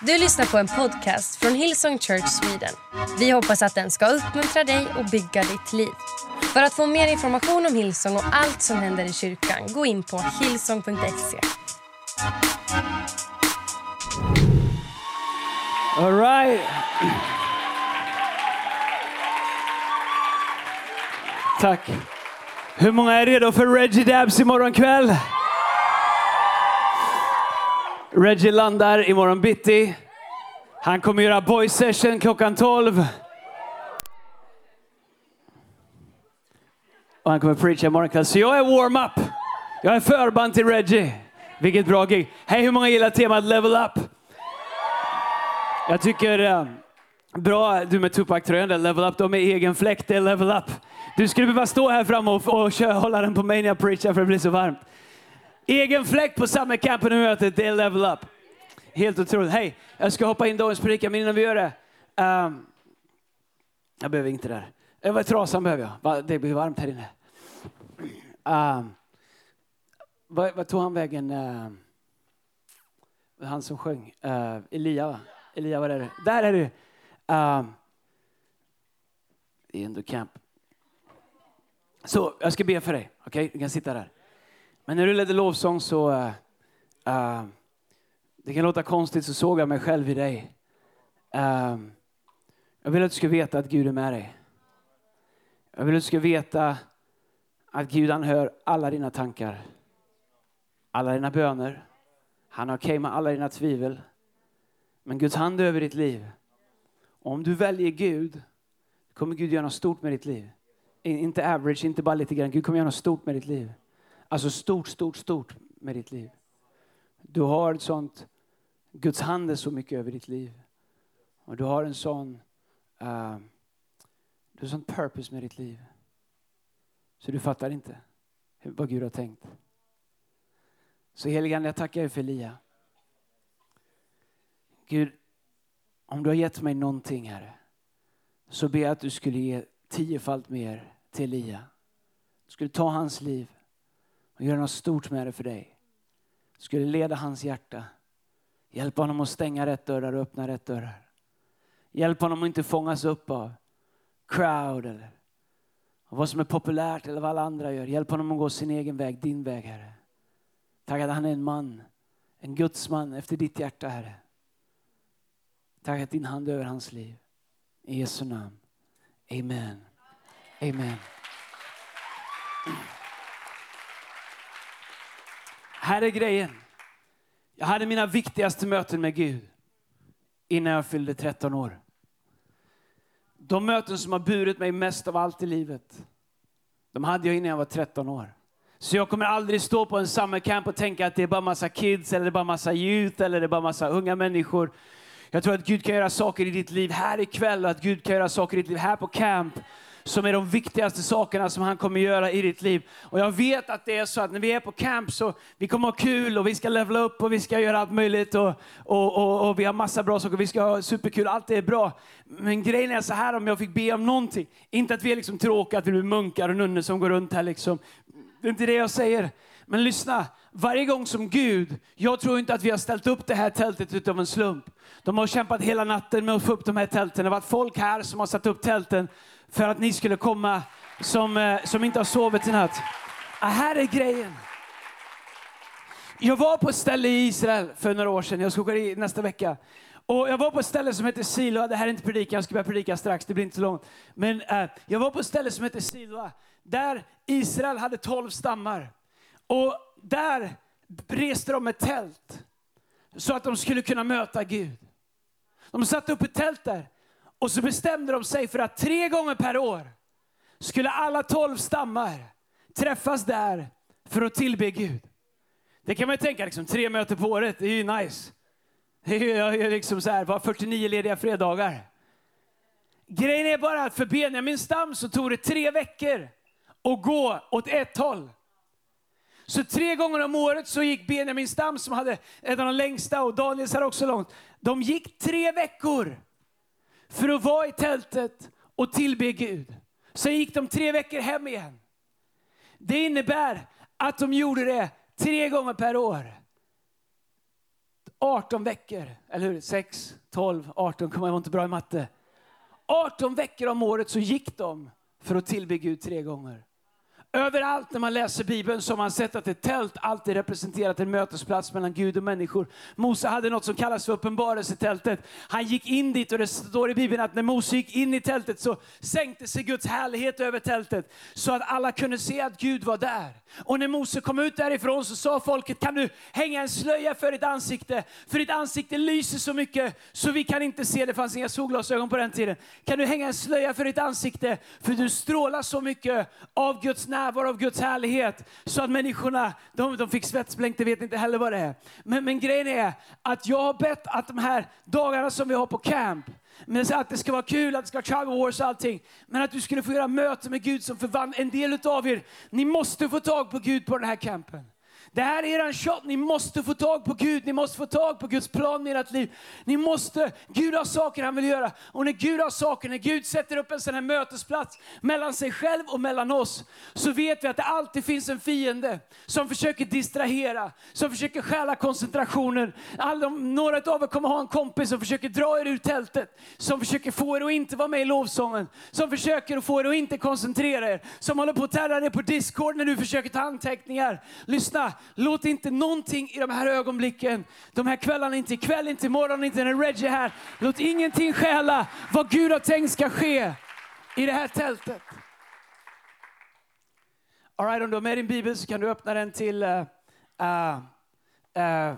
Du lyssnar på en podcast från Hillsong Church Sweden. Vi hoppas att den ska uppmuntra dig och bygga ditt liv. För att få mer information om Hillsong och allt som händer i kyrkan, gå in på hillsong.se. All right. Tack. Hur många är redo för Reggie Dabs imorgon kväll? Reggie landar imorgon bitti. Han kommer göra boy session klockan 12. Och han kommer preacha imorgon kväll. Så jag är warm-up. Jag är förband till Reggie. Vilket bra gig. Hej, hur många gillar temat level up? Jag tycker eh, bra, du med Tupac-tröjan där, level up, de är egen fläkt, det är level up. Du skulle behöva stå här framme och, och köra, hålla den på mig när jag preachar för det blir så varmt. Egen fläkt på samma campen i mötet, det är level up. Helt otroligt. Hej, jag ska hoppa in dagens predikan, men innan vi gör det. Um, jag behöver inte det där. Eh, vad trasan behöver jag. Det blir varmt här inne. Um, vad, vad tog han vägen? Uh, han som sjöng. Uh, Elia, va? Elia, var är du? Där är du! Um, I ändå camp. Så, jag ska be för dig. Okej, du kan sitta där. Men när du ledde lovsång så... Uh, uh, det kan låta konstigt, så såg jag mig själv i dig. Uh, jag vill att du ska veta att Gud är med dig. Jag vill att du ska veta att Gud han hör alla dina tankar. Alla dina böner. Han är okej med alla dina tvivel. Men Guds hand är över ditt liv. Och om du väljer Gud kommer Gud göra något stort med ditt liv. Inte average, inte bara lite grann. Gud kommer göra något stort med ditt liv. Alltså stort, stort, stort med ditt liv. Du har ett sånt, Guds hand är så mycket över ditt liv. Och du har en sån, uh, du har sån purpose med ditt liv. Så du fattar inte vad Gud har tänkt. Så helige Ande, jag tackar dig för Elia. Gud, om du har gett mig någonting, Herre, så ber jag att du skulle ge tiofalt mer till Elia. Du skulle ta hans liv och göra något stort med det för dig. Du skulle leda hans hjärta. Hjälpa honom att stänga rätt dörrar och öppna rätt dörrar. Hjälp honom att inte fångas upp av crowd eller av vad som är populärt eller vad alla andra gör. Hjälp honom att gå sin egen väg, din väg, Herre. Tack att han är en man, en Guds man efter ditt hjärta, Herre. Tack att din hand är över hans liv. I Jesu namn. Amen. Amen. Här är grejen. Jag hade mina viktigaste möten med Gud innan jag fyllde 13 år. De möten som har burit mig mest av allt i livet, de hade jag innan jag var 13 år. Så jag kommer aldrig stå på en summer camp och tänka att det är bara massa kids, eller det är bara massa youth, eller det är bara massa unga människor. Jag tror att Gud kan göra saker i ditt liv här ikväll och att Gud kan göra saker i ditt liv här på camp som är de viktigaste sakerna som han kommer göra i ditt liv. Och jag vet att det är så att när vi är på camp så vi kommer ha kul och vi ska levla upp och vi ska göra allt möjligt och, och, och, och vi har massa bra saker. Vi ska ha superkul, allt det är bra. Men grejen är så här om jag fick be om någonting. Inte att vi är liksom tråkiga, att vi blir munkar och nunnor som går runt här liksom. Det är inte det jag säger. Men lyssna, varje gång som Gud, jag tror inte att vi har ställt upp det här tältet utav en slump. De har kämpat hela natten med att få upp de här tälten. Det har varit folk här som har satt upp tälten för att ni skulle komma som, eh, som inte har sovit i natt. Ah, här är grejen. Jag var på ett ställe i Israel för några år sedan, jag ska åka dit nästa vecka. Och jag var på ett ställe som heter Siloa, det här är inte predikan, jag ska börja predika strax, det blir inte så långt. Men eh, jag var på ett ställe som heter Siloa, där Israel hade tolv stammar. Och där reste de ett tält så att de skulle kunna möta Gud. De satte upp ett tält där och så bestämde de sig för att tre gånger per år skulle alla tolv stammar träffas där för att tillbe Gud. Det kan man ju tänka, liksom, tre möten på året, det är ju nice. Det är ju jag är liksom så här, bara 49 lediga fredagar. Grejen är bara att för Benjamins stam så tog det tre veckor att gå åt ett håll. Så tre gånger om året så gick Benjamin stam som hade en av de längsta och Daniels hade också långt. De gick tre veckor för att vara i tältet och tillbe Gud. Sen gick de tre veckor hem igen. Det innebär att de gjorde det tre gånger per år. 18 veckor, eller hur? 6, 12, 18, kommer jag var inte bra i matte. 18 veckor om året så gick de för att tillbe Gud tre gånger. Överallt när man läser Bibeln så har man sett att ett tält alltid representerat en mötesplats mellan Gud och människor. Mose hade något som kallas för uppenbarelsetältet. Han gick in dit och det står i Bibeln att när Mose gick in i tältet så sänkte sig Guds härlighet över tältet så att alla kunde se att Gud var där. Och när Mose kom ut därifrån så sa folket, kan du hänga en slöja för ditt ansikte? För ditt ansikte lyser så mycket så vi kan inte se, det fanns inga solglasögon på den tiden. Kan du hänga en slöja för ditt ansikte? För du strålar så mycket av Guds närvaro, av Guds härlighet. Så att människorna, de, de fick svetsblänk, det vet inte heller vad det är. Men, men grejen är att jag har bett att de här dagarna som vi har på camp, men att det ska vara kul, att det ska vara travel wars och allting. Men att du skulle få göra möte med Gud som förvandlar. En del av er, ni måste få tag på Gud på den här campen. Det här är er shot. Ni måste få tag på Gud. Ni måste få tag på Guds plan i ert liv. Ni måste, Gud har saker han vill göra. Och när Gud har saker, när Gud sätter upp en sån här mötesplats mellan sig själv och mellan oss, så vet vi att det alltid finns en fiende som försöker distrahera, som försöker stjäla koncentrationen. Alla, några av er kommer ha en kompis som försöker dra er ur tältet, som försöker få er att inte vara med i lovsången, som försöker få er att inte koncentrera er, som håller på att terra er på Discord när du försöker ta anteckningar. Lyssna, Låt inte någonting i de här ögonblicken, de här kvällarna, inte ikväll, inte imorgon, inte när Reggie är här. Låt ingenting stjäla vad Gud har tänkt ska ske i det här tältet. All right, om du har med din bibel så kan du öppna den till uh, uh,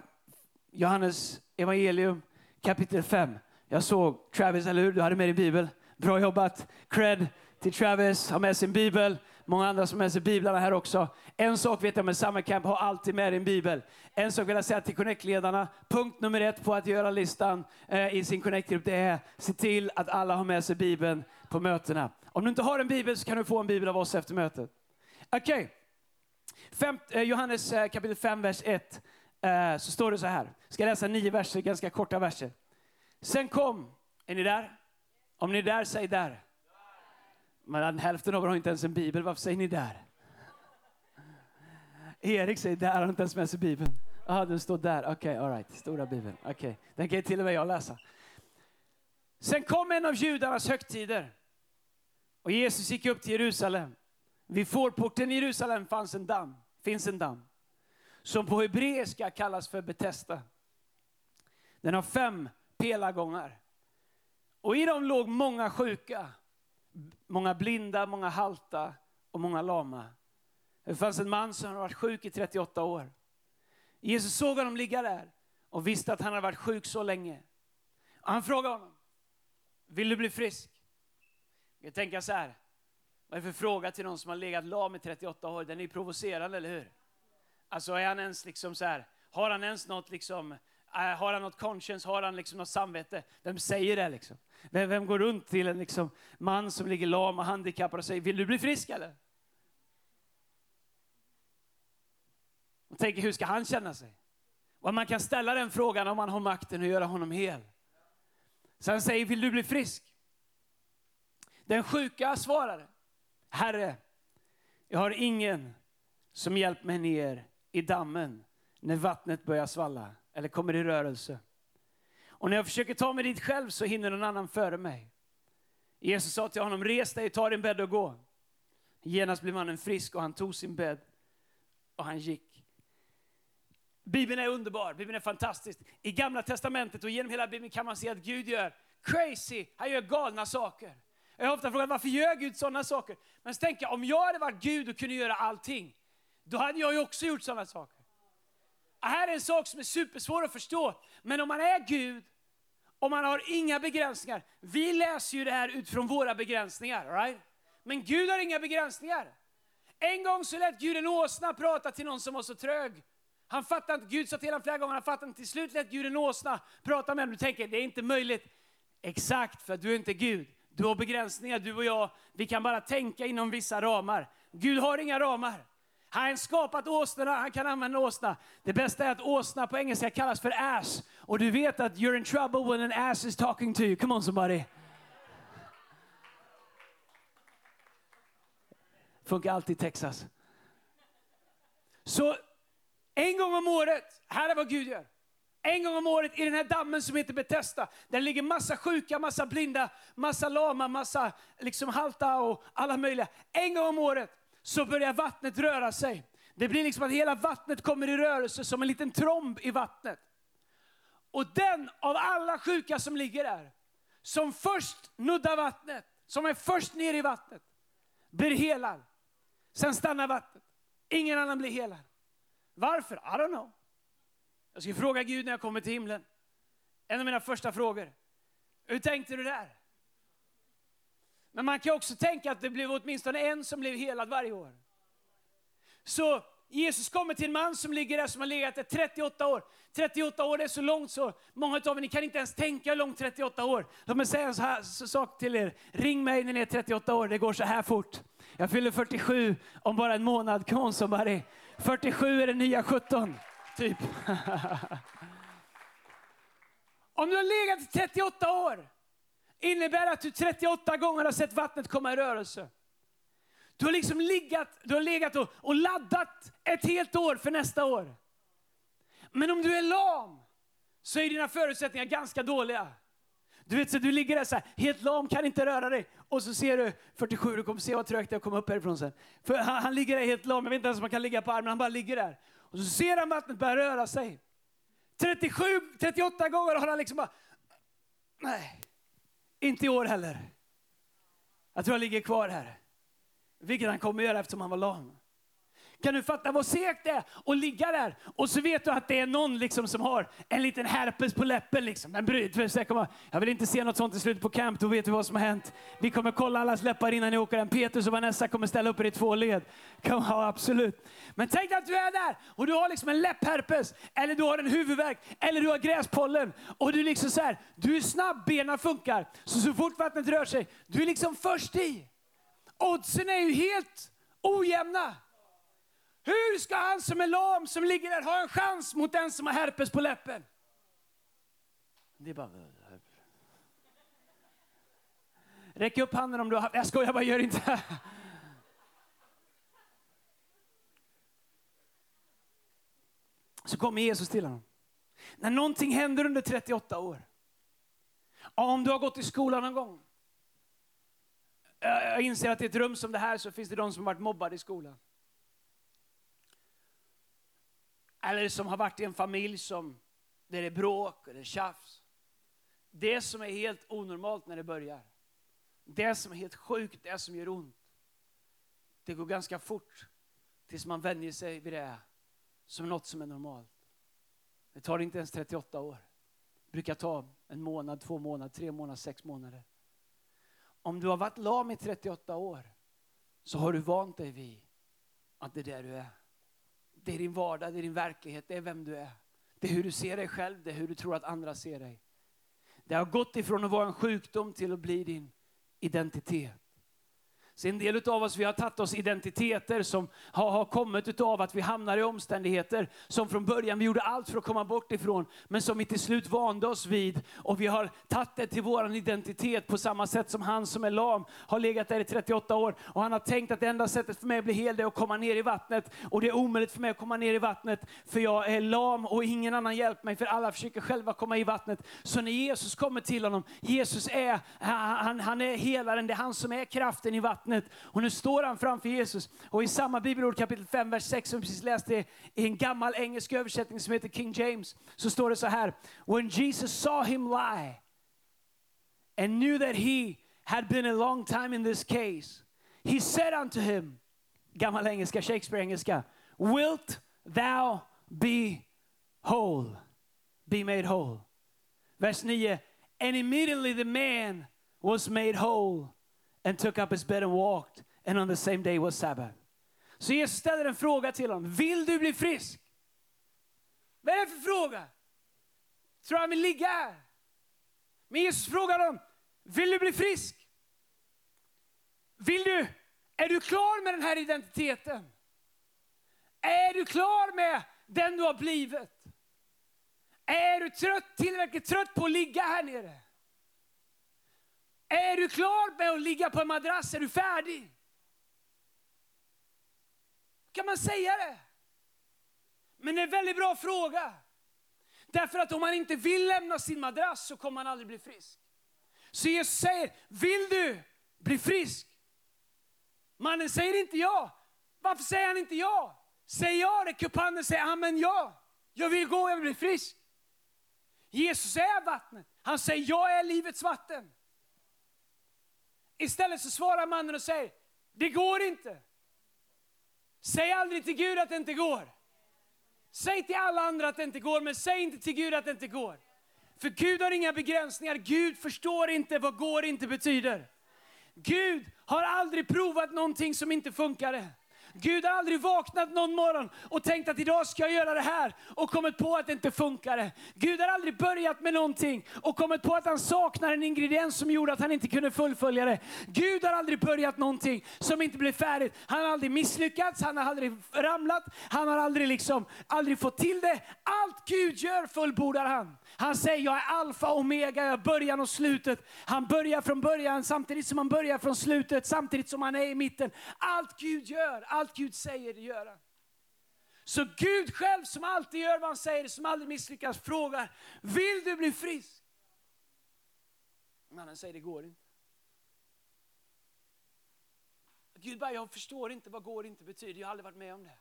Johannes evangelium kapitel 5. Jag såg Travis, eller hur? Du hade med din bibel. Bra jobbat. Cred till Travis, har med sin bibel. Många andra som har med sig biblarna här också. En sak vet jag med Summer Camp, ha alltid med din bibel. En sak vill jag säga till Connect-ledarna. Punkt nummer ett på att göra listan eh, i sin Connect-grupp, det är se till att alla har med sig bibeln på mötena. Om du inte har en bibel så kan du få en bibel av oss efter mötet. Okej, okay. eh, Johannes eh, kapitel 5, vers 1. Eh, så står det så här. Jag ska läsa nio verser, ganska korta verser. Sen kom, är ni där? Om ni är där, säg där. Men hälften av er har inte ens en bibel, varför säger ni där? Erik säger där, han har inte ens med sig bibeln. Ja, den står där. Okej, okay, right. Stora bibeln. Okay. den kan till och med jag läsa. Sen kom en av judarnas högtider och Jesus gick upp till Jerusalem. Vid fårporten i Jerusalem fanns en damm, finns en damm som på hebreiska kallas för Betesda. Den har fem pelargångar och i dem låg många sjuka många blinda, många halta och många lama. Det fanns en man som hade varit sjuk i 38 år. Jesus såg honom ligga där och visste att han hade varit sjuk så länge. han frågade honom, vill du bli frisk? Jag tänker så här, vad är det för fråga till någon som har legat lam i 38 år? Den är ju provocerande, eller hur? Alltså är han ens liksom så här, har han ens något liksom, äh, har han något conscience, har han liksom något samvete? Vem säger det liksom? Vem, vem går runt till en liksom man som ligger lam och handikappad och säger, vill du bli frisk eller? Och tänker, hur ska han känna sig? Och man kan ställa den frågan om man har makten att göra honom hel. Så han säger, vill du bli frisk? Den sjuka svarade, Herre, jag har ingen som hjälpt mig ner i dammen när vattnet börjar svalla eller kommer i rörelse. Och när jag försöker ta mig dit själv så hinner någon annan före mig. Jesus sa till honom, res dig, ta din bädd och gå. Genast blev mannen frisk och han tog sin bädd och han gick. Bibeln är underbar, Bibeln är fantastisk. I gamla testamentet och genom hela Bibeln kan man se att Gud gör crazy, han gör galna saker. Jag har ofta frågat varför gör Gud sådana saker? Men så tänker jag, om jag hade varit Gud och kunde göra allting, då hade jag ju också gjort sådana saker. Det här är en sak som är supersvår att förstå. Men om man är Gud, och man har inga begränsningar. Vi läser ju det här utifrån våra begränsningar. Right? Men Gud har inga begränsningar. En gång så lät Gud en åsna prata till någon som var så trög. Han fattade inte, Gud sa till honom flera gånger, han fattade inte. Till slut lät Gud en åsna prata med honom. Du tänker, det är inte möjligt. Exakt, för att du är inte Gud. Du har begränsningar, du och jag. Vi kan bara tänka inom vissa ramar. Gud har inga ramar. Han har skapat åsnorna, han kan använda åsna. Det bästa är att åsna på engelska kallas för ass. Och du vet att you're in trouble when an ass is talking to you. Come on somebody. Funkar alltid i Texas. Så en gång om året, här är vad Gud gör. En gång om året i den här dammen som heter Betesta. där ligger massa sjuka, massa blinda, massa lama, massa liksom halta och alla möjliga. En gång om året så börjar vattnet röra sig. Det blir liksom att hela vattnet kommer i rörelse som en liten tromb i vattnet. Och den av alla sjuka som ligger där, som först nuddar vattnet, som är först ner i vattnet, blir helad. Sen stannar vattnet. Ingen annan blir helad. Varför? I don't know. Jag ska fråga Gud när jag kommer till himlen. En av mina första frågor. Hur tänkte du där? Men man kan också tänka att det blev åtminstone en som blev helad varje år. Så Jesus kommer till en man som ligger där som har legat där 38 år. 38 år är så långt så många av er ni kan inte ens tänka hur långt 38 år. Låt mig säga en så här, så sak till er. Ring mig när ni är 38 år, det går så här fort. Jag fyller 47 om bara en månad. Come on somebody. 47 är det nya 17, typ. om du har legat i 38 år innebär att du 38 gånger har sett vattnet komma i rörelse. Du har liksom legat, du har legat och, och laddat ett helt år för nästa år. Men om du är lam så är dina förutsättningar ganska dåliga. Du vet, så du ligger där så här, helt lam, kan inte röra dig. Och så ser du 47, du kommer se vad trögt jag kommer upp härifrån sen. För han, han ligger där helt lam, jag vet inte ens om man kan ligga på armen, han bara ligger där. Och så ser han vattnet börja röra sig. 37, 38 gånger har han liksom bara, nej, inte i år heller. Jag tror jag ligger kvar här. Vilket han kommer göra eftersom han var lam. Kan du fatta vad segt det är att ligga där och så vet du att det är någon liksom som har en liten herpes på läppen. Liksom. En bryd. Jag vill inte se något sånt i slutet på camp, då vet du vad som har hänt. Vi kommer kolla allas läppar innan ni åker. hem. Petrus och Vanessa kommer ställa upp er i två led. Ja, absolut. Men tänk att du är där och du har liksom en läppherpes, eller du har en huvudvärk, eller du har gräspollen. Och du, liksom så här, du är snabb, benen funkar. Så, så fort vattnet rör sig, du är liksom först i. Oddsen är ju helt ojämna. Hur ska han som är lam, som ligger där, ha en chans mot den som har herpes på läppen? Det är bara... Räck upp handen om du har... Jag skojar bara, gör inte. Så kommer Jesus till honom. När någonting händer under 38 år. Om du har gått i skolan någon gång. Jag inser att i ett rum som det här så finns det de som varit mobbade i skolan. Eller som har varit i en familj som, där det är bråk eller tjafs. Det som är helt onormalt när det börjar. Det som är helt sjukt, det som gör ont. Det går ganska fort tills man vänjer sig vid det som något som är normalt. Det tar inte ens 38 år. Det brukar ta en månad, två månader, tre månader, sex månader. Om du har varit lam i 38 år så har du vant dig vid att det är där du är. Det är din vardag, det är din verklighet, det är vem du är. Det är hur du ser dig själv, det är hur du tror att andra ser dig. Det har gått ifrån att vara en sjukdom till att bli din identitet. Så en del av oss vi har tagit oss identiteter som har, har kommit av att vi hamnar i omständigheter som från början vi gjorde allt för att komma bort ifrån, men som vi till slut vande oss vid. Och vi har tagit det till vår identitet på samma sätt som han som är lam har legat där i 38 år. Och han har tänkt att det enda sättet för mig att bli hel är att komma ner i vattnet. Och det är omöjligt för mig att komma ner i vattnet för jag är lam och ingen annan hjälper mig för alla försöker själva komma i vattnet. Så när Jesus kommer till honom, Jesus är, han, han är helaren, det är han som är kraften i vattnet vattnet. Och nu står han framför Jesus. Och i samma bibelord kapitel 5, vers 6 som vi precis läste i en gammal engelsk översättning som heter King James, så står det så här. When Jesus saw him lie and knew that he had been a long time in this case, he said unto him, gammal engelska, Shakespeare-engelska, Wilt thou be whole? Be made whole. Vers 9. And immediately the man was made whole and took up his bed and walked. And on the same day was Sabbath. Så Jesus ställer en fråga till honom. Vill du bli frisk? Vad är det för fråga? Tror han vill ligga här? Men Jesus frågar dem, vill du bli frisk? Vill du, är du klar med den här identiteten? Är du klar med den du har blivit? Är du trött, tillräckligt trött på att ligga här nere? Är du klar med att ligga på en madrass? Är du färdig? Kan man säga det? Men det är en väldigt bra fråga. Därför att om man inte vill lämna sin madrass så kommer man aldrig bli frisk. Så Jesus säger, vill du bli frisk? Mannen säger inte ja. Varför säger han inte ja? Säger jag det? Kupanen säger amen ja. Jag vill gå, jag vill bli frisk. Jesus är vattnet. Han säger, jag är livets vatten. Istället så svarar mannen och säger, det går inte. Säg aldrig till Gud att det inte går. Säg till alla andra att det inte går, men säg inte till Gud att det inte går. För Gud har inga begränsningar. Gud förstår inte vad går inte betyder. Gud har aldrig provat någonting som inte funkade. Gud har aldrig vaknat någon morgon och tänkt att idag ska jag göra det här och kommit på att det inte funkade. Gud har aldrig börjat med någonting och kommit på att han saknar en ingrediens som gjorde att han inte kunde fullfölja det. Gud har aldrig börjat någonting som inte blev färdigt. Han har aldrig misslyckats, han har aldrig ramlat, han har aldrig, liksom, aldrig fått till det. Allt Gud gör fullbordar han. Han säger jag är alfa och omega, jag är början och slutet. Han börjar från början samtidigt som han börjar från slutet, samtidigt som han är i mitten. Allt Gud gör, allt Gud säger, gör han. Så Gud själv som alltid gör vad han säger, som aldrig misslyckas, frågar, vill du bli frisk? Mannen säger, det går inte. Gud bara, jag förstår inte vad går inte betyder, jag har aldrig varit med om det.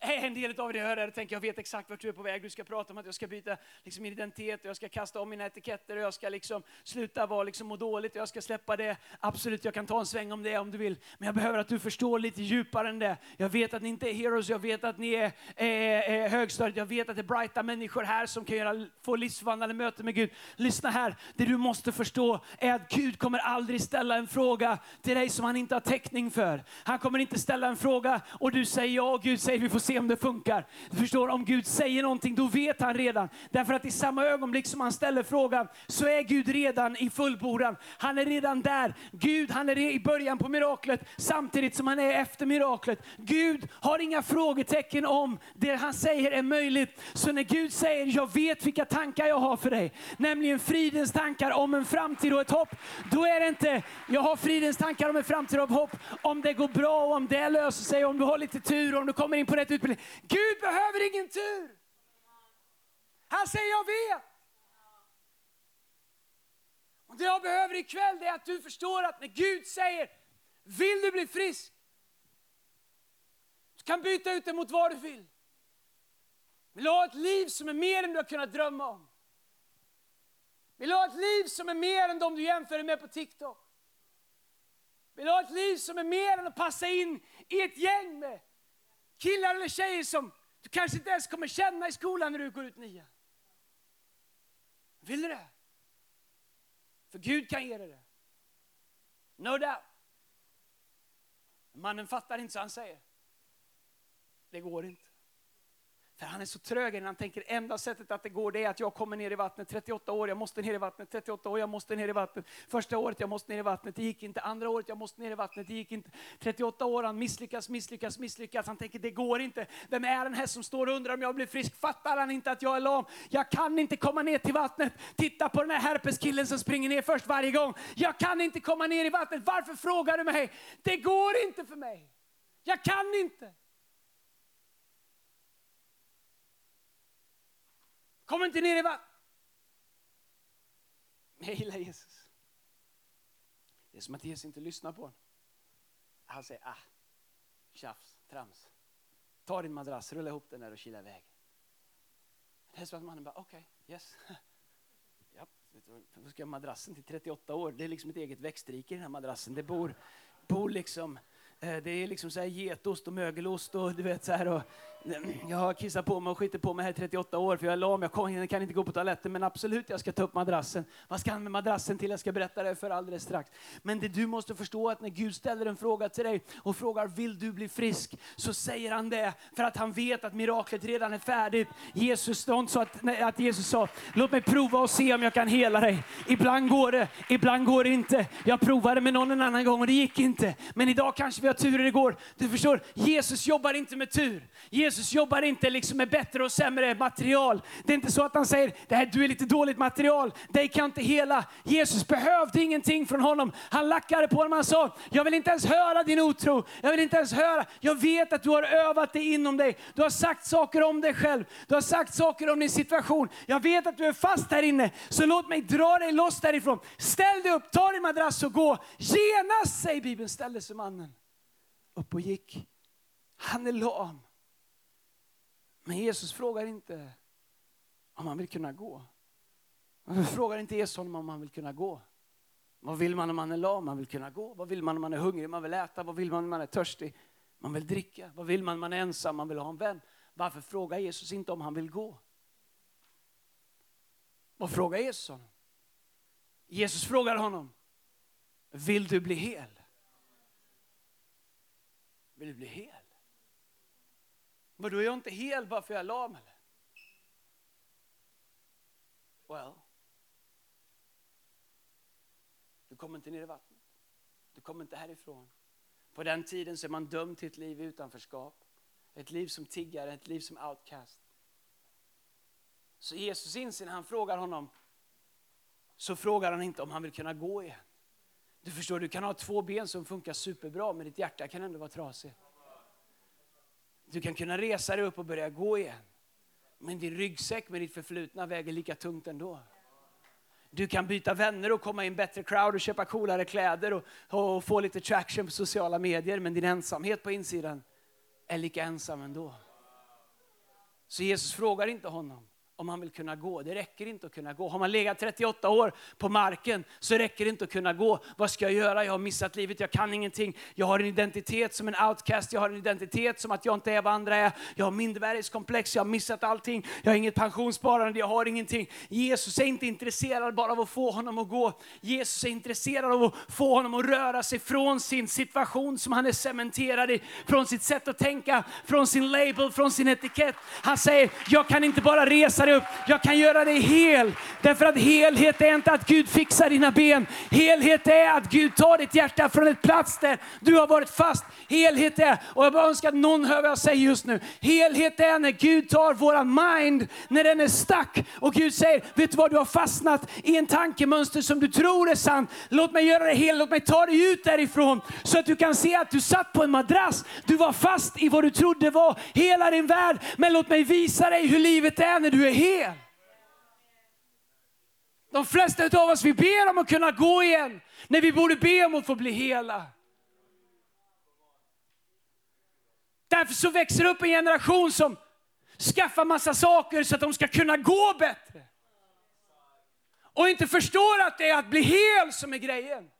En del av det jag hör är tänker jag vet exakt vart du är på väg. Du ska prata om att jag ska byta liksom, identitet, och jag ska kasta om mina etiketter och jag ska liksom, sluta vara, liksom, må dåligt och jag ska släppa det. Absolut, jag kan ta en sväng om det om du vill. Men jag behöver att du förstår lite djupare än det. Jag vet att ni inte är heroes, jag vet att ni är, eh, är högstadiet, jag vet att det är brighta människor här som kan göra, få livsvandlande möten med Gud. Lyssna här, det du måste förstå är att Gud kommer aldrig ställa en fråga till dig som han inte har täckning för. Han kommer inte ställa en fråga och du säger ja och Gud säger vi får se om det funkar. Du förstår, om Gud säger någonting, då vet han redan. Därför att i samma ögonblick som han ställer frågan, så är Gud redan i fullbordan. Han är redan där. Gud, han är i början på miraklet, samtidigt som han är efter miraklet. Gud har inga frågetecken om det han säger är möjligt. Så när Gud säger, jag vet vilka tankar jag har för dig, nämligen fridens tankar om en framtid och ett hopp, då är det inte, jag har fridens tankar om en framtid och hopp, om det går bra och om det löser sig, om du har lite tur, om du kommer in på rätt utbildning. Gud behöver ingen tur. Han säger, jag vet. Och det jag behöver ikväll är att du förstår att när Gud säger, vill du bli frisk? Du kan byta ut det mot vad du vill. Vill du ha ett liv som är mer än du har kunnat drömma om? Vill du ha ett liv som är mer än de du jämför dig med på TikTok? Vill du ha ett liv som är mer än att passa in i ett gäng med killar eller tjejer som du kanske inte ens kommer känna i skolan när du går ut nian. Vill du det? För Gud kan ge dig det. No doubt. Mannen fattar inte så han säger. Det går inte. För han är så trög han tänker enda sättet att det går det är att jag kommer ner i vattnet 38 år, jag måste ner i vattnet 38 år, jag måste ner i vattnet. Första året jag måste ner i vattnet, det gick inte. Andra året jag måste ner i vattnet, det gick inte. 38 år han misslyckas, misslyckas, misslyckas. Han tänker det går inte. Vem är den här som står och undrar om jag blir frisk? Fattar han inte att jag är lam? Jag kan inte komma ner till vattnet. Titta på den här herpeskillen som springer ner först varje gång. Jag kan inte komma ner i vattnet. Varför frågar du mig? Det går inte för mig. Jag kan inte. Kom inte ner i vattnet. Jag gillar Jesus. Det är som att Jesus inte lyssnar på honom. Han säger, ah, tjafs, trams. Ta din madrass, rulla ihop den där och kila iväg. Det är som att mannen bara, okej, okay, yes. Ja, då ska jag madrassen till 38 år. Det är liksom ett eget växtrike i den här madrassen. Det bor, bor liksom eh, det är liksom så här getost och mögelost och du vet så här. Och, jag har kissat på mig och skitit på mig här i 38 år för jag är lam, jag kan inte gå på toaletten men absolut jag ska ta upp madrassen. Vad ska han med madrassen till? Jag ska berätta det för alldeles strax. Men det du måste förstå är att när Gud ställer en fråga till dig och frågar vill du bli frisk? Så säger han det för att han vet att miraklet redan är färdigt. Jesus, sa att, att Jesus sa låt mig prova och se om jag kan hela dig. Ibland går det, ibland går det inte. Jag provade med någon en annan gång och det gick inte. Men idag kanske vi har tur igår. Du förstår, Jesus jobbar inte med tur. Jesus Jesus jobbar inte liksom med bättre och sämre material. Det är inte så att han säger, det här, du är lite dåligt material, dig kan inte hela. Jesus behövde ingenting från honom. Han lackade på honom, han sa, jag vill inte ens höra din otro. Jag vill inte ens höra, jag vet att du har övat det inom dig. Du har sagt saker om dig själv, du har sagt saker om din situation. Jag vet att du är fast här inne, så låt mig dra dig loss därifrån. Ställ dig upp, ta din madrass och gå. Genast, säger Bibeln, ställde sig mannen upp och gick. Han är lam. Men Jesus frågar inte om han vill kunna gå. Han frågar inte Jesus honom om han vill kunna gå. Vad vill man om man är lam? Man vill kunna gå. Vad vill man om man är hungrig? Man vill äta. Vad vill man om man är törstig? Man vill dricka. Vad vill man om man är ensam? Man vill ha en vän. Varför frågar Jesus inte om han vill gå? Vad frågar Jesus honom? Jesus frågar honom, vill du bli hel? Vill du bli hel? Vadå, är jag inte hel bara för jag är lam eller? Well. Du kommer inte ner i vattnet. Du kommer inte härifrån. På den tiden så är man dömd till ett liv i utanförskap. Ett liv som tiggare, ett liv som outcast. Så Jesus inser när han frågar honom, så frågar han inte om han vill kunna gå igen. Du förstår, du kan ha två ben som funkar superbra, men ditt hjärta kan ändå vara trasigt. Du kan kunna resa dig upp och börja gå igen. Men din ryggsäck med ditt förflutna väger lika tungt ändå. Du kan byta vänner och komma i en bättre crowd och köpa coolare kläder och, och få lite traction på sociala medier. Men din ensamhet på insidan är lika ensam ändå. Så Jesus frågar inte honom om han vill kunna gå. Det räcker inte att kunna gå. Har man legat 38 år på marken så räcker det inte att kunna gå. Vad ska jag göra? Jag har missat livet, jag kan ingenting. Jag har en identitet som en outcast, jag har en identitet som att jag inte är vad andra är. Jag har mindervärdeskomplex, jag har missat allting. Jag har inget pensionssparande, jag har ingenting. Jesus är inte intresserad bara av att få honom att gå. Jesus är intresserad av att få honom att röra sig från sin situation som han är cementerad i, från sitt sätt att tänka, från sin label, från sin etikett. Han säger, jag kan inte bara resa dig upp. Jag kan göra dig hel. Därför att helhet är inte att Gud fixar dina ben. Helhet är att Gud tar ditt hjärta från ett plats där du har varit fast. Helhet är, och jag bara önskar att någon hör vad jag säger just nu. Helhet är när Gud tar våran mind, när den är stack och Gud säger, vet du vad, du har fastnat i en tankemönster som du tror är sant. Låt mig göra dig hel, låt mig ta dig ut därifrån så att du kan se att du satt på en madrass. Du var fast i vad du trodde var hela din värld. Men låt mig visa dig hur livet är när du är hel. De flesta av oss vi ber om att kunna gå igen, när vi borde be om att få bli hela. Därför så växer upp en generation som skaffar massa saker så att de ska kunna gå bättre. Och inte förstår att det är att bli hel som är grejen.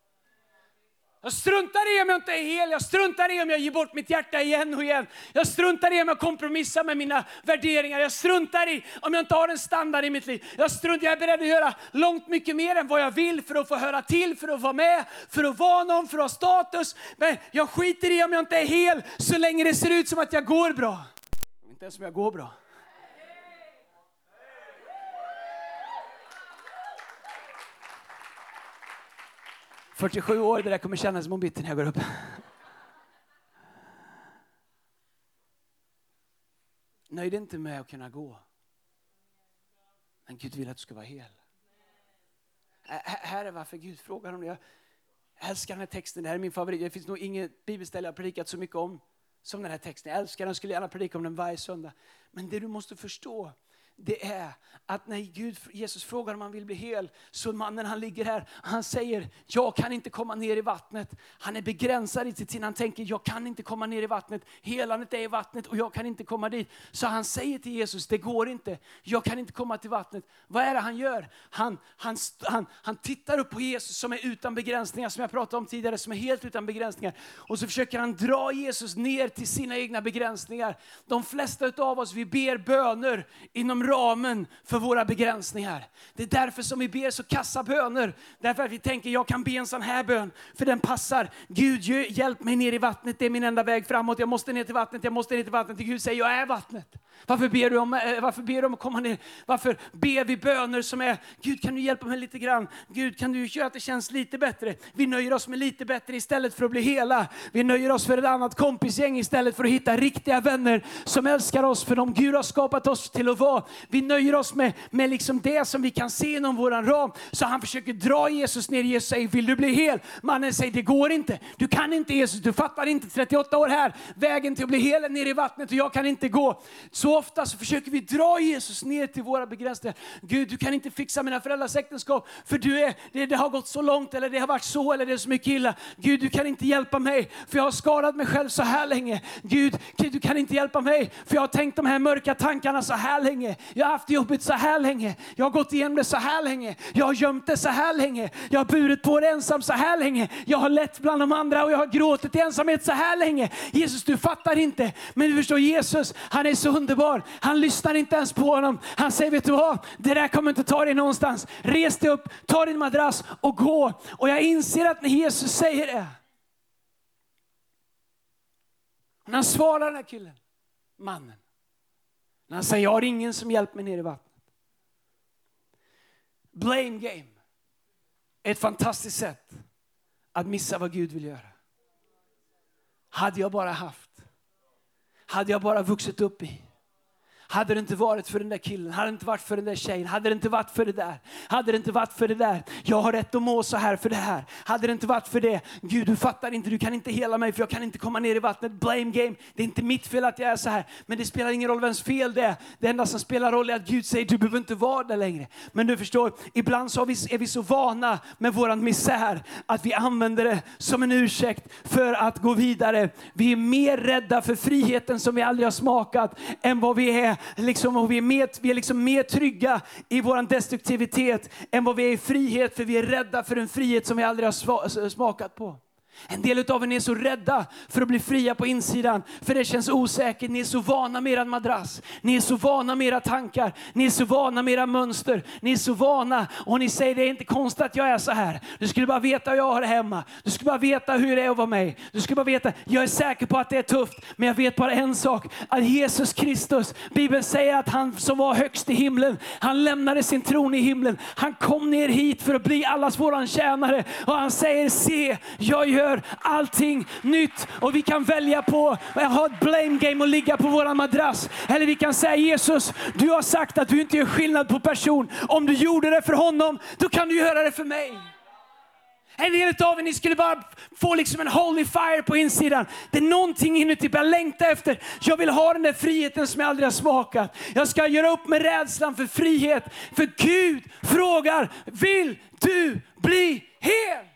Jag struntar i om jag inte är hel, jag struntar i om jag ger bort mitt hjärta igen och igen. Jag struntar i om jag kompromissar med mina värderingar. Jag struntar i om jag inte har en standard i mitt liv. Jag, struntar, jag är beredd att göra långt mycket mer än vad jag vill för att få höra till, för att vara med, för att vara någon, för att ha status. Men jag skiter i om jag inte är hel så länge det ser ut som att jag går bra. Inte ens om jag går bra. 47 år, det där kommer kännas som bitter när jag går upp. Nöjd inte med att kunna gå. Men Gud vill att du ska vara hel. Här är varför Gud frågar om det. Jag älskar den här texten, det här är min favorit. Det finns nog inget bibelställe jag predikat så mycket om som den här texten. Jag älskar den, skulle gärna predika om den varje söndag. Men det du måste förstå det är att när Gud, Jesus frågar om han vill bli hel, så mannen han ligger här, han säger, jag kan inte komma ner i vattnet. Han är begränsad i sitt sinne, han tänker, jag kan inte komma ner i vattnet. Helandet är i vattnet och jag kan inte komma dit. Så han säger till Jesus, det går inte, jag kan inte komma till vattnet. Vad är det han gör? Han, han, han, han tittar upp på Jesus som är utan begränsningar, som jag pratade om tidigare, som är helt utan begränsningar. Och så försöker han dra Jesus ner till sina egna begränsningar. De flesta av oss, vi ber böner inom ramen för våra begränsningar. Det är därför som vi ber så kassa böner. Därför att vi tänker, jag kan be en sån här bön, för den passar. Gud, hjälp mig ner i vattnet, det är min enda väg framåt. Jag måste ner till vattnet, jag måste ner till vattnet. Gud säger, jag är vattnet. Varför ber du om, eh, varför ber du om att komma ner? Varför ber vi böner som är, Gud kan du hjälpa mig lite grann? Gud kan du göra att det känns lite bättre? Vi nöjer oss med lite bättre istället för att bli hela. Vi nöjer oss för ett annat kompisgäng istället för att hitta riktiga vänner som älskar oss för de Gud har skapat oss till att vara. Vi nöjer oss med, med liksom det som vi kan se inom vår ram. Så han försöker dra Jesus ner. Jesus säger, vill du bli hel? Mannen säger, det går inte. Du kan inte Jesus, du fattar inte. 38 år här, vägen till att bli hel är ner i vattnet och jag kan inte gå. Så ofta så försöker vi dra Jesus ner till våra begränsningar. Gud, du kan inte fixa mina föräldrars äktenskap för du är, det, det har gått så långt eller det har varit så eller det är så mycket illa. Gud, du kan inte hjälpa mig för jag har skadat mig själv så här länge. Gud du kan inte hjälpa mig för jag har tänkt de här mörka tankarna så här länge. Jag har haft det jobbigt så här länge. Jag har gått igenom det så här länge. Jag har gömt det så här länge. Jag har burit på det ensam så här länge. Jag har lett bland de andra och jag har gråtit i ensamhet så här länge. Jesus, du fattar inte. Men du förstår, Jesus, han är så underbar. Han lyssnar inte ens på honom. Han säger, vet du vad? Det där kommer inte ta dig någonstans. Res dig upp, ta din madrass och gå. Och jag inser att när Jesus säger det, när han svarar den här killen, mannen, när han säger, jag har ingen som hjälper mig ner i vattnet. Blame game är ett fantastiskt sätt att missa vad Gud vill göra. Hade jag bara haft, hade jag bara vuxit upp i hade det inte varit för den där killen, hade det inte varit för den där tjejen, hade det inte varit för det där, hade det inte varit för det där. Jag har rätt att må så här för det här. Hade det inte varit för det, Gud du fattar inte, du kan inte hela mig för jag kan inte komma ner i vattnet. Blame game, det är inte mitt fel att jag är så här. Men det spelar ingen roll vems fel det är. Det enda som spelar roll är att Gud säger du behöver inte vara där längre. Men du förstår, ibland så är vi så vana med våran misär att vi använder det som en ursäkt för att gå vidare. Vi är mer rädda för friheten som vi aldrig har smakat än vad vi är liksom, och vi är, mer, vi är liksom mer trygga i vår destruktivitet än vad vi är i frihet, för vi är rädda för en frihet som vi aldrig har smakat på. En del av er är så rädda för att bli fria på insidan, för det känns osäkert. Ni är så vana med er madrass, ni är så vana med era tankar, ni är så vana med era mönster, ni är så vana och ni säger det är inte konstigt att jag är så här. Du skulle bara veta hur jag har det hemma, du skulle bara veta hur det är att vara mig. Du skulle bara veta, jag är säker på att det är tufft, men jag vet bara en sak, att Jesus Kristus, Bibeln säger att han som var högst i himlen, han lämnade sin tron i himlen. Han kom ner hit för att bli allas våran tjänare och han säger, se, jag gör gör allting nytt. Och vi kan välja på att ha ett blame game och ligga på våran madrass. Eller vi kan säga Jesus, du har sagt att du inte gör skillnad på person. Om du gjorde det för honom, då kan du göra det för mig. En del av er ni skulle bara få liksom en holy fire på insidan. Det är någonting inuti, jag längtar efter. Jag vill ha den där friheten som jag aldrig har smakat. Jag ska göra upp med rädslan för frihet. För Gud frågar, vill du bli hel?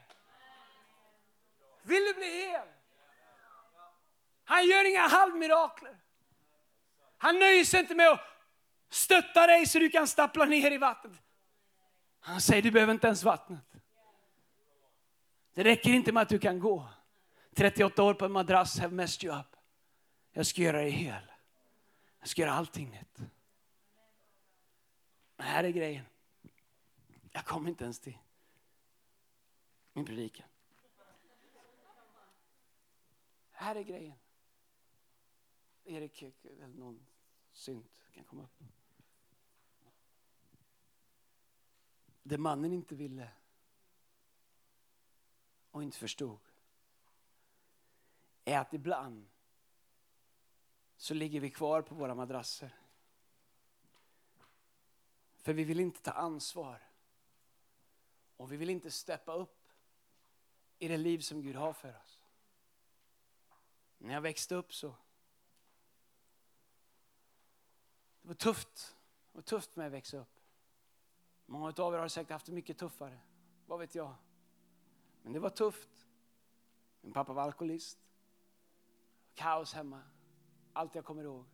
Vill du bli hel? Han gör inga halvmirakler. Han nöjer sig inte med att stötta dig så du kan stappla ner i vattnet. Han säger du behöver inte ens vattnet. Det räcker inte med att du kan gå. 38 år på en madrass have messed you up. Jag ska göra dig hel. Jag ska göra allting nytt. Men här är grejen. Jag kommer inte ens till min predikan. Här är grejen. Erik eller någon synt kan komma upp. Det mannen inte ville och inte förstod är att ibland så ligger vi kvar på våra madrasser. För vi vill inte ta ansvar. Och vi vill inte steppa upp i det liv som Gud har för oss. När jag växte upp så. Det var tufft. Det var tufft med att växa upp. Många av er har säkert haft det mycket tuffare. Vad vet jag? Men det var tufft. Min pappa var alkoholist. Kaos hemma. Allt jag kommer ihåg.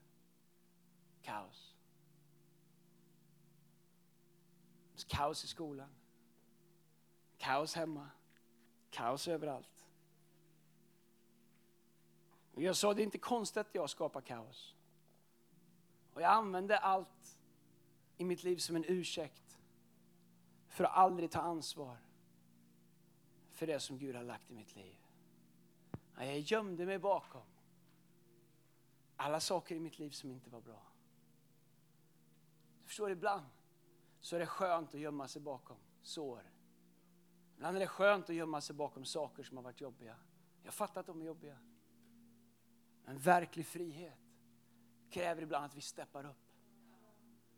Kaos. Kaos i skolan. Kaos hemma. Kaos överallt. Och jag sa, det är inte konstigt att jag skapar kaos. Och jag använde allt i mitt liv som en ursäkt för att aldrig ta ansvar för det som Gud har lagt i mitt liv. Jag gömde mig bakom alla saker i mitt liv som inte var bra. Du förstår, ibland så är det skönt att gömma sig bakom sår. Ibland är det skönt att gömma sig bakom saker som har varit jobbiga. Jag fattar att de är jobbiga. Men verklig frihet kräver ibland att vi steppar upp.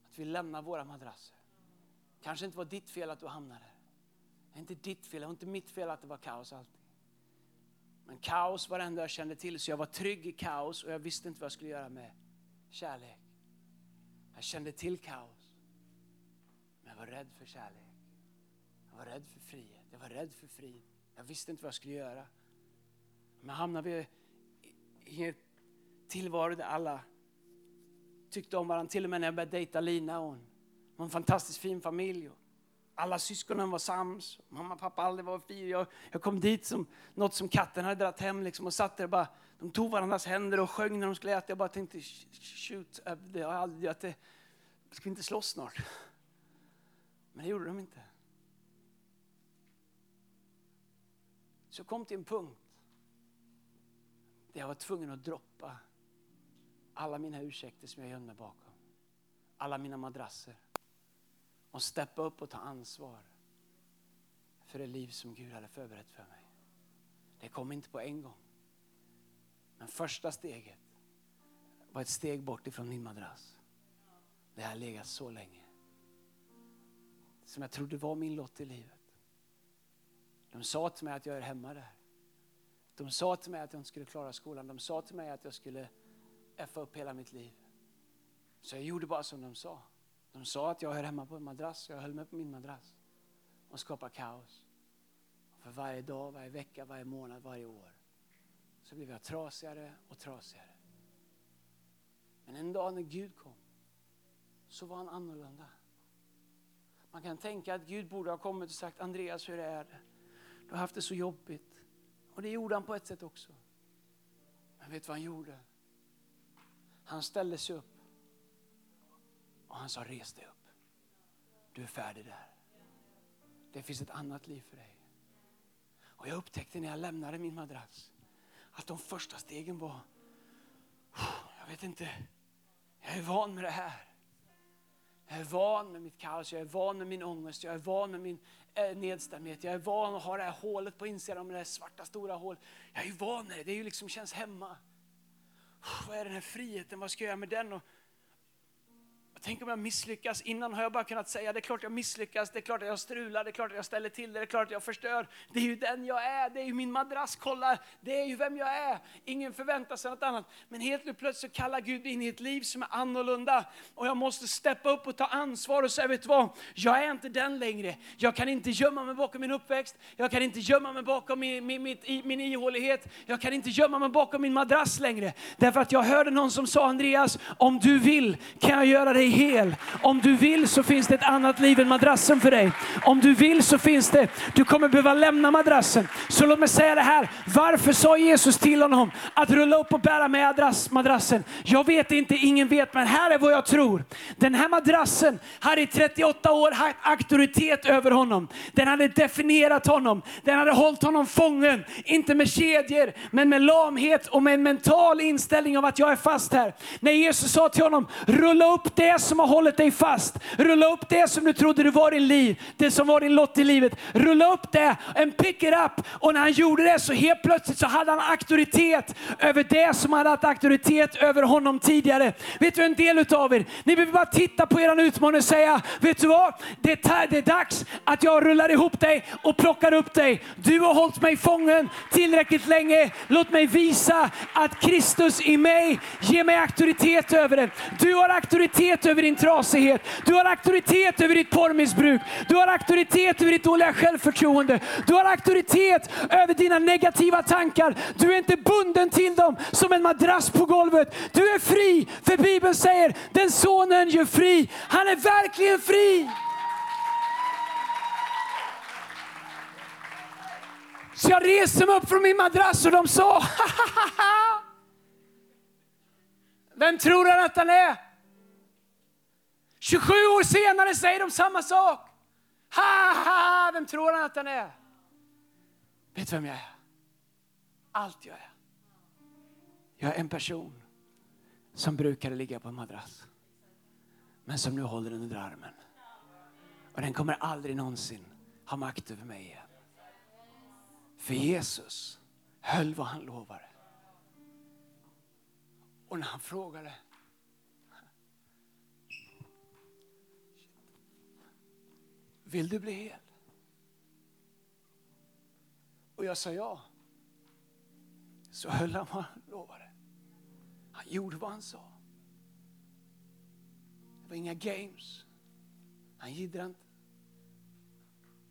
Att vi lämnar våra madrasser. Kanske inte var ditt fel att du hamnade där. Det är inte ditt fel, det var inte mitt fel att det var kaos alltid. Men kaos var det enda jag kände till, så jag var trygg i kaos och jag visste inte vad jag skulle göra med kärlek. Jag kände till kaos, men jag var rädd för kärlek. Jag var rädd för frihet, jag var rädd för frid. Jag visste inte vad jag skulle göra. Men hamnade vi i en tillvaro där alla tyckte om varandra. Till och med när jag började dejta Lina. Hon var en fantastiskt fin familj. Alla syskonen var sams. Mamma och pappa aldrig var fina. Jag, jag kom dit som något som katten hade dragit hem liksom och satt där och bara, de tog varandras händer och sjöng när de skulle äta. Jag bara tänkte, shoot, äh, det har aldrig, att det, ska vi inte slåss snart? Men det gjorde de inte. Så jag kom till en punkt där jag var tvungen att droppa alla mina ursäkter som jag gömde bakom. Alla mina madrasser. Och steppa upp och ta ansvar för det liv som Gud hade förberett för mig. Det kom inte på en gång. Men första steget var ett steg bort ifrån min madrass. Där jag legat så länge. Som jag trodde var min lott i livet. De sa till mig att jag är hemma där. De sa till mig att jag inte skulle klara skolan. De sa till mig att jag skulle effa upp hela mitt liv. Så jag gjorde bara som de sa. De sa att jag hör hemma på en madrass, jag höll mig på min madrass och skapade kaos. Och för varje dag, varje vecka, varje månad, varje år så blev jag trasigare och trasigare. Men en dag när Gud kom så var han annorlunda. Man kan tänka att Gud borde ha kommit och sagt Andreas hur är det? Du har haft det så jobbigt. Och det gjorde han på ett sätt också. Men vet du vad han gjorde? Han ställde sig upp och han sa res dig upp. Du är färdig där. Det finns ett annat liv för dig. Och jag upptäckte när jag lämnade min madrass att de första stegen var, jag vet inte, jag är van med det här. Jag är van med mitt kaos, jag är van med min ångest, jag är van med min eh, nedstämdhet. Jag är van att ha det här hålet på insidan, med det här svarta stora hålet. Jag är van med det, det är ju liksom, känns hemma. Vad är den här friheten, vad ska jag göra med den? Och Tänk om jag misslyckas. Innan har jag bara kunnat säga, det är klart jag misslyckas, det är klart att jag strular, det är klart att jag ställer till det, det är klart att jag förstör. Det är ju den jag är, det är ju min madrass, kolla, det är ju vem jag är. Ingen förväntar sig något annat. Men helt plötsligt kallar Gud in i ett liv som är annorlunda. Och jag måste steppa upp och ta ansvar och säga, vet du vad? Jag är inte den längre. Jag kan inte gömma mig bakom min uppväxt, jag kan inte gömma mig bakom min, min, min, min ihålighet, jag kan inte gömma mig bakom min madrass längre. Därför att jag hörde någon som sa, Andreas, om du vill kan jag göra dig hel. Om du vill så finns det ett annat liv än madrassen för dig. Om du vill så finns det, du kommer behöva lämna madrassen. Så låt mig säga det här, varför sa Jesus till honom att rulla upp och bära med madrassen? Jag vet inte, ingen vet, men här är vad jag tror. Den här madrassen hade i 38 år haft auktoritet över honom. Den hade definierat honom. Den hade hållit honom fången, inte med kedjor, men med lamhet och med en mental inställning av att jag är fast här. När Jesus sa till honom, rulla upp det som har hållit dig fast. Rulla upp det som du trodde du var din liv, det som var din lott i livet. Rulla upp det, en pick it up. Och när han gjorde det så helt plötsligt så hade han auktoritet över det som hade haft auktoritet över honom tidigare. Vet du en del utav er, ni behöver bara titta på er utmaning och säga, vet du vad? Det är, det är dags att jag rullar ihop dig och plockar upp dig. Du har hållit mig fången tillräckligt länge. Låt mig visa att Kristus i mig ger mig auktoritet över det. Du har auktoritet över din trasighet. Du har auktoritet över ditt porrmissbruk. Du har auktoritet över ditt dåliga självförtroende. Du har auktoritet över dina negativa tankar. Du är inte bunden till dem som en madrass på golvet. Du är fri, för Bibeln säger den sonen gör fri. Han är verkligen fri. Så jag reste mig upp från min madrass och de sa, vem tror han att han är? 27 år senare säger de samma sak. Ha-ha-ha! vem tror han att han är? Vet du vem jag är? Allt jag är. Jag är en person som brukade ligga på en madrass. Men som nu håller den under armen. Och den kommer aldrig någonsin ha makt över mig igen. För Jesus höll vad han lovade. Och när han frågade Vill du bli hel? Och jag sa ja. Så höll han vad han lovade. Han gjorde vad han sa. Det var inga games. Han jiddrade inte.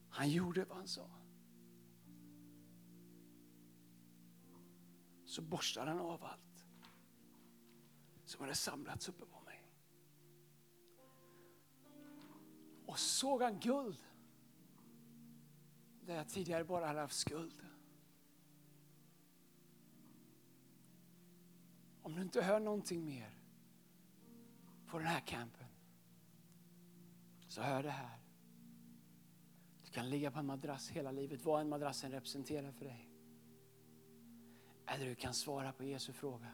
Han gjorde vad han sa. Så borstade han av allt som hade samlats uppe på Och såg han guld där jag tidigare bara hade haft skuld. Om du inte hör någonting mer på den här campen så hör det här. Du kan ligga på en madrass hela livet, vad en madrassen representerar för dig. Eller du kan svara på Jesu fråga.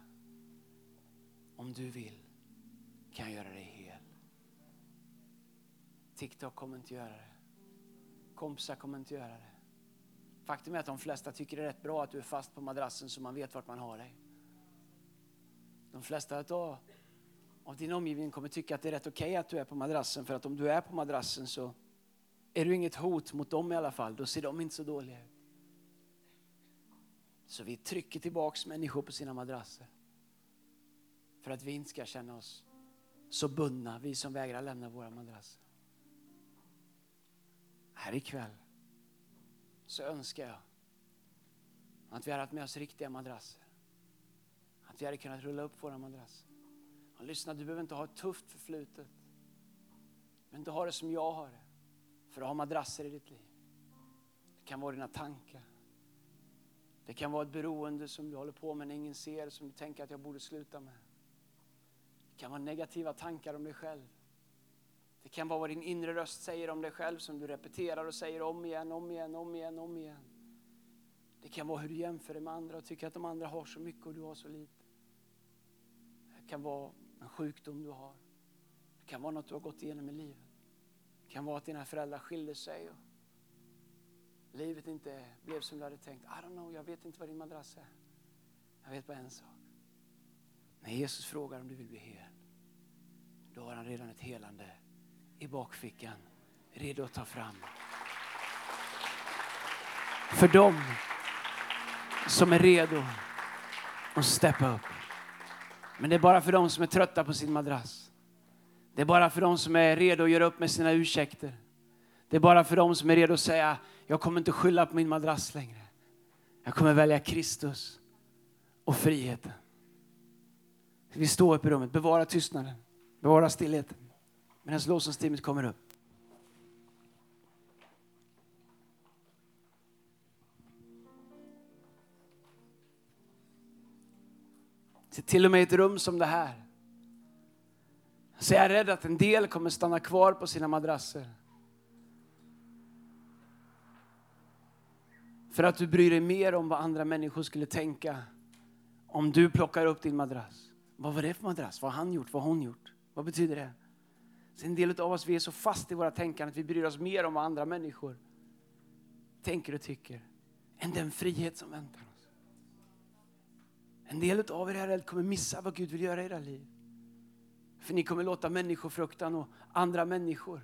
Om du vill kan jag göra dig. TikTok kommer inte göra det. Kompisar kommer inte göra det. Faktum är att de flesta tycker det är rätt bra att du är fast på madrassen så man vet vart man har dig. De flesta av, av din omgivning kommer tycka att det är rätt okej okay att du är på madrassen för att om du är på madrassen så är du inget hot mot dem i alla fall. Då ser de inte så dåliga ut. Så vi trycker tillbaks människor på sina madrasser. För att vi inte ska känna oss så bundna, vi som vägrar lämna våra madrasser. Här ikväll så önskar jag att vi hade haft med oss riktiga madrasser. Att vi hade kunnat rulla upp våra madrasser. Och lyssna, du behöver inte ha ett tufft förflutet. Men du har det som jag har det. För att ha madrasser i ditt liv. Det kan vara dina tankar. Det kan vara ett beroende som du håller på med när ingen ser, som du tänker att jag borde sluta med. Det kan vara negativa tankar om dig själv. Det kan vara vad din inre röst säger om dig själv som du repeterar och säger om igen, om igen, om igen, om igen. Det kan vara hur du jämför dig med andra och tycker att de andra har så mycket och du har så lite. Det kan vara en sjukdom du har. Det kan vara något du har gått igenom i livet. Det kan vara att dina föräldrar skilde sig och livet inte blev som du hade tänkt. I don't know, jag vet inte vad din madrass är. Jag vet bara en sak. När Jesus frågar om du vill bli hel, då har han redan ett helande i bakfickan, redo att ta fram. För dem som är redo att steppa upp. Men det är bara för dem som är trötta på sin madrass. Det är bara för dem som är redo att göra upp med sina ursäkter. Det är bara för dem som är redo att säga, jag kommer inte skylla på min madrass längre. Jag kommer välja Kristus och friheten. Vi står upp i rummet, bevara tystnaden, bevara stillheten. Medan lovsångsteamet kommer upp. Så till och med i ett rum som det här så är jag rädd att en del kommer stanna kvar på sina madrasser. För att du bryr dig mer om vad andra människor skulle tänka om du plockar upp din madrass. Vad var det för madrass? Vad har han gjort? Vad har hon gjort? Vad betyder det? Så en del av oss vi är så fast i våra tänkande att vi bryr oss mer om vad andra människor tänker och tycker än den frihet som väntar oss. En del av er här kommer missa vad Gud vill göra i era liv. För ni kommer låta människofruktan och andra människor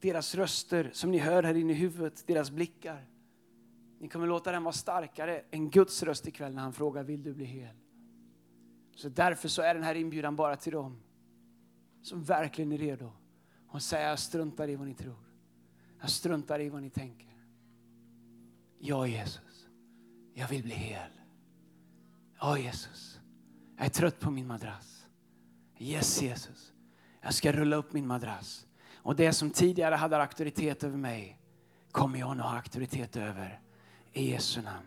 deras röster som ni hör här inne i huvudet, deras blickar. Ni kommer låta den vara starkare än Guds röst ikväll när han frågar, vill du bli hel? Så därför så är den här inbjudan bara till dem som verkligen är redo och säga jag struntar i vad ni tror. Jag struntar i vad ni tänker. Ja Jesus, jag vill bli hel. Ja Jesus, jag är trött på min madrass. Yes Jesus, jag ska rulla upp min madrass. Och det som tidigare hade auktoritet över mig kommer jag nu ha auktoritet över. I Jesu namn.